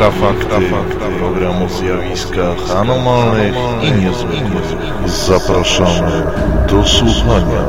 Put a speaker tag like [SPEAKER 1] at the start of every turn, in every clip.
[SPEAKER 1] Infrafakty, program o zjawiskach anomalnych i niezwykłych. Zapraszamy do słuchania.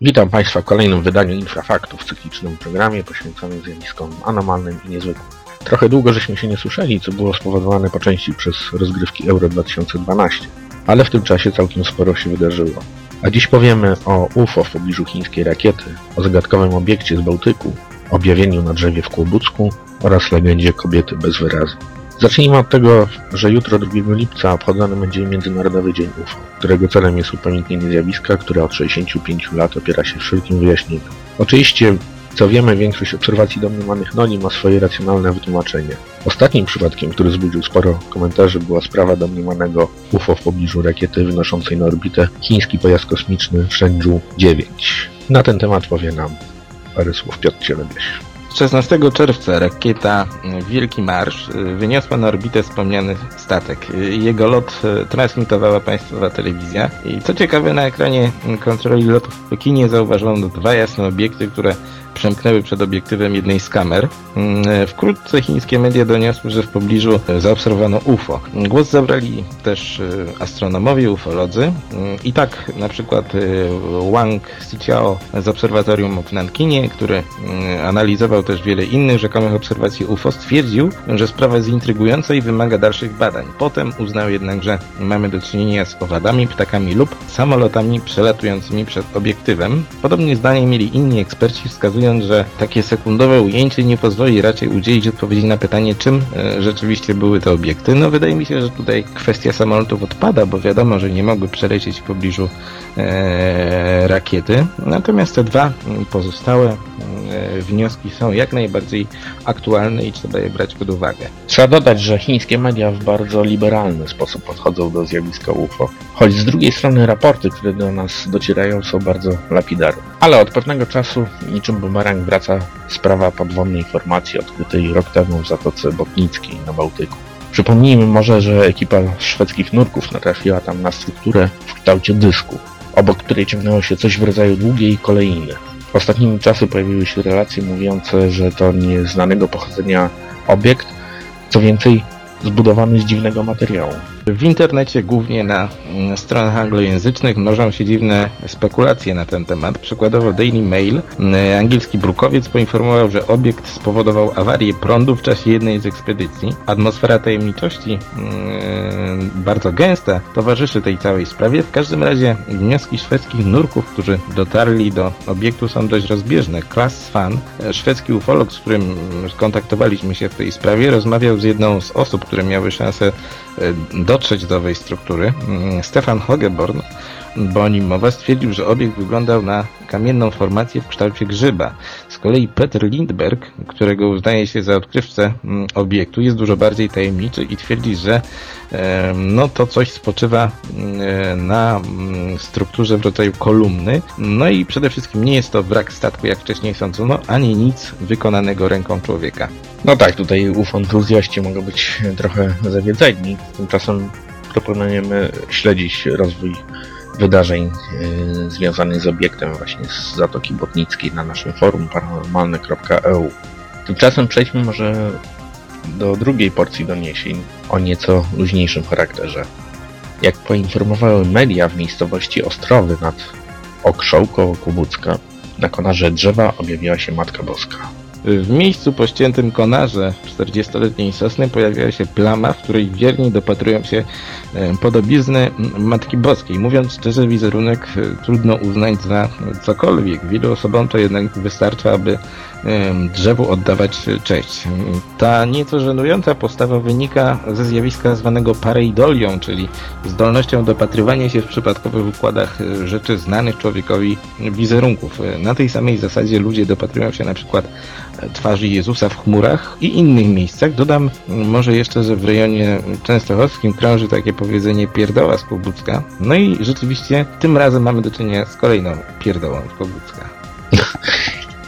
[SPEAKER 2] Witam Państwa w kolejnym wydaniu Infrafaktów, cyklicznym programie poświęconym zjawiskom anomalnym i niezwykłym. Trochę długo żeśmy się nie słyszeli, co było spowodowane po części przez rozgrywki Euro 2012, ale w tym czasie całkiem sporo się wydarzyło. A dziś powiemy o UFO w pobliżu chińskiej rakiety, o zagadkowym obiekcie z Bałtyku, objawieniu na drzewie w Kłobucku oraz legendzie kobiety bez wyrazu. Zacznijmy od tego, że jutro 2 lipca obchodzony będzie Międzynarodowy Dzień UFO, którego celem jest upamiętnienie zjawiska, które od 65 lat opiera się wszelkim wyjaśnieniom. Oczywiście, co wiemy, większość obserwacji domniemanych noli ma swoje racjonalne wytłumaczenie. Ostatnim przypadkiem, który wzbudził sporo komentarzy, była sprawa domniemanego UFO w pobliżu rakiety wynoszącej na orbitę chiński pojazd kosmiczny Shenzhou 9. Na ten temat powie nam parę słów Piotr Cielebiś.
[SPEAKER 3] 16 czerwca rakieta Wielki Marsz wyniosła na orbitę wspomniany statek. Jego lot transmitowała państwowa telewizja i co ciekawe na ekranie kontroli lotów w Pekinie zauważono dwa jasne obiekty, które przemknęły przed obiektywem jednej z kamer. Wkrótce chińskie media doniosły, że w pobliżu zaobserwowano UFO. Głos zabrali też astronomowie, ufolodzy i tak na przykład Wang Xiqiao z obserwatorium w Nankinie, który analizował też wiele innych rzekomych obserwacji UFO, stwierdził, że sprawa jest intrygująca i wymaga dalszych badań. Potem uznał jednak, że mamy do czynienia z owadami, ptakami lub samolotami przelatującymi przed obiektywem. Podobnie zdanie mieli inni eksperci, wskazując że takie sekundowe ujęcie nie pozwoli raczej udzielić odpowiedzi na pytanie, czym e, rzeczywiście były te obiekty. No wydaje mi się, że tutaj kwestia samolotów odpada, bo wiadomo, że nie mogły przelecieć w pobliżu e, rakiety. Natomiast te dwa pozostałe wnioski są jak najbardziej aktualne i trzeba je brać pod uwagę.
[SPEAKER 2] Trzeba dodać, że chińskie media w bardzo liberalny sposób podchodzą do zjawiska UFO, choć z drugiej strony raporty, które do nas docierają są bardzo lapidarne. Ale od pewnego czasu, niczym bumerang, wraca sprawa podwodnej formacji odkrytej rok temu w Zatoce Botnickiej na Bałtyku. Przypomnijmy może, że ekipa szwedzkich nurków natrafiła tam na strukturę w kształcie dysku, obok której ciągnęło się coś w rodzaju długiej kolejny. Ostatnimi czasy pojawiły się relacje mówiące, że to nieznanego pochodzenia obiekt, co więcej zbudowany z dziwnego materiału.
[SPEAKER 3] W internecie, głównie na stronach anglojęzycznych, mnożą się dziwne spekulacje na ten temat. Przykładowo Daily Mail, angielski brukowiec, poinformował, że obiekt spowodował awarię prądu w czasie jednej z ekspedycji. Atmosfera tajemniczości, yy, bardzo gęsta, towarzyszy tej całej sprawie. W każdym razie wnioski szwedzkich nurków, którzy dotarli do obiektu są dość rozbieżne. Klaas Fan, szwedzki ufolog, z którym skontaktowaliśmy się w tej sprawie, rozmawiał z jedną z osób, które miały szansę dotrzeć do owej struktury, Stefan Hogeborn, bo o nim mowa, stwierdził, że obiekt wyglądał na kamienną formację w kształcie grzyba. Z kolei Peter Lindberg, którego uznaje się za odkrywcę obiektu, jest dużo bardziej tajemniczy i twierdzi, że no to coś spoczywa na strukturze w rodzaju kolumny. No i przede wszystkim nie jest to wrak statku, jak wcześniej sądzono, ani nic wykonanego ręką człowieka.
[SPEAKER 2] No tak, tutaj entuzjaści mogą być trochę zawiedzeni. Tymczasem proponujemy śledzić rozwój wydarzeń yy, związanych z obiektem właśnie z Zatoki Botnickiej na naszym forum paranormalne.eu. Tymczasem przejdźmy może do drugiej porcji doniesień o nieco luźniejszym charakterze. Jak poinformowały media w miejscowości Ostrowy nad Okrzą koło Kubucka, na konarze drzewa objawiła się Matka Boska.
[SPEAKER 3] W miejscu po ściętym konarze 40-letniej sosny pojawiła się plama, w której wierni dopatrują się podobizny Matki Boskiej. Mówiąc szczerze, wizerunek trudno uznać za cokolwiek. Wielu osobom to jednak wystarcza, aby drzewu oddawać cześć. Ta nieco żenująca postawa wynika ze zjawiska zwanego pareidolią, czyli zdolnością dopatrywania się w przypadkowych układach rzeczy znanych człowiekowi wizerunków. Na tej samej zasadzie ludzie dopatrują się na przykład twarzy Jezusa w chmurach i innych miejscach. Dodam może jeszcze, że w rejonie częstochowskim krąży takie powiedzenie pierdoła z Kłobucka. No i rzeczywiście tym razem mamy do czynienia z kolejną pierdołą z Kłobucka.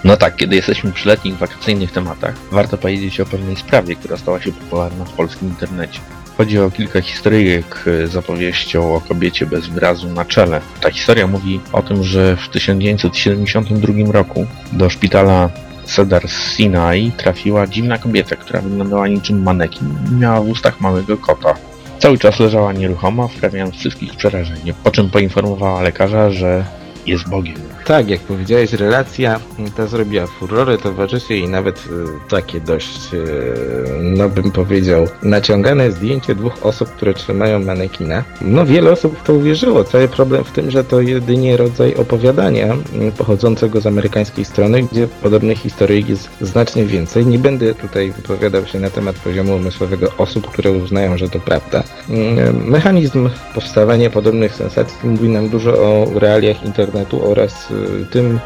[SPEAKER 2] No tak, kiedy jesteśmy przy letnich wakacyjnych tematach, warto powiedzieć o pewnej sprawie, która stała się popularna w polskim internecie. Chodzi o kilka historyjek z opowieścią o kobiecie bez wyrazu na czele. Ta historia mówi o tym, że w 1972 roku do szpitala Cedar Sinai trafiła dziwna kobieta, która wyglądała niczym manekin i miała w ustach małego kota. Cały czas leżała nieruchoma, wprawiając wszystkich w przerażenie, po czym poinformowała lekarza, że jest Bogiem.
[SPEAKER 3] Tak, jak powiedziałeś, relacja ta zrobiła furorę, towarzyszy jej nawet e, takie dość, e, no bym powiedział, naciągane zdjęcie dwóch osób, które trzymają manekina. No wiele osób w to uwierzyło. Cały problem w tym, że to jedynie rodzaj opowiadania m, pochodzącego z amerykańskiej strony, gdzie podobnych historyjek jest znacznie więcej. Nie będę tutaj wypowiadał się na temat poziomu umysłowego osób, które uznają, że to prawda. Mm, Mechanizm powstawania podobnych sensacji mówi nam dużo o realiach internetu oraz y, tym,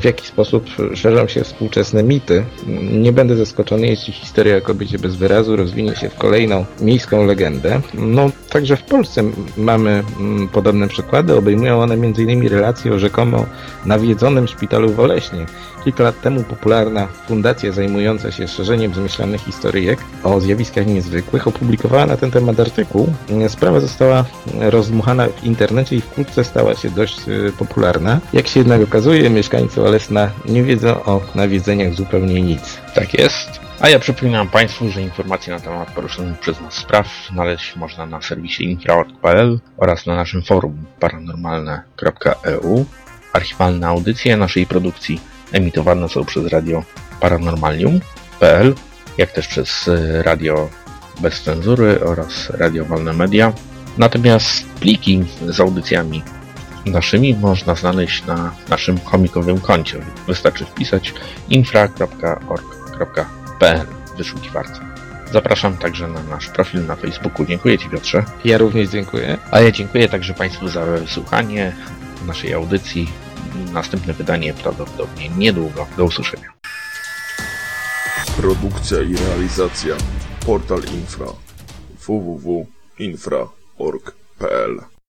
[SPEAKER 3] w jaki sposób szerzą się współczesne mity. Nie będę zaskoczony, jeśli historia o kobiecie bez wyrazu rozwinie się w kolejną miejską legendę. No, także w Polsce mamy mm, podobne przykłady. Obejmują one m.in. relacje o rzekomo nawiedzonym szpitalu w Oleśnie. Kilka lat temu popularna fundacja zajmująca się szerzeniem zmyślanych historyjek o zjawiskach niezwykłych opublikowała na ten temat artykuł. Sprawa została rozdmuchana w internecie i wkrótce stała się dość e, popularna. Jak się jednak okazuje, mieszkańcy Olesna nie wiedzą o nawiedzeniach zupełnie nic.
[SPEAKER 2] Tak jest. A ja przypominam Państwu, że informacje na temat poruszonych przez nas spraw znaleźć można na serwisie infra.pl oraz na naszym forum paranormalne.eu. Archiwalne audycje naszej produkcji emitowane są przez radio paranormalium.pl, jak też przez y, radio bez cenzury oraz radio Wolne Media. Natomiast pliki z audycjami naszymi można znaleźć na naszym chomikowym koncie. Wystarczy wpisać infra.org.pl w wyszukiwarce. Zapraszam także na nasz profil na Facebooku. Dziękuję Ci Piotrze.
[SPEAKER 3] Ja również dziękuję.
[SPEAKER 2] A ja dziękuję także Państwu za wysłuchanie naszej audycji. Następne wydanie prawdopodobnie niedługo. Do usłyszenia.
[SPEAKER 1] Produkcja i realizacja Portal Infra www.infra.org.pl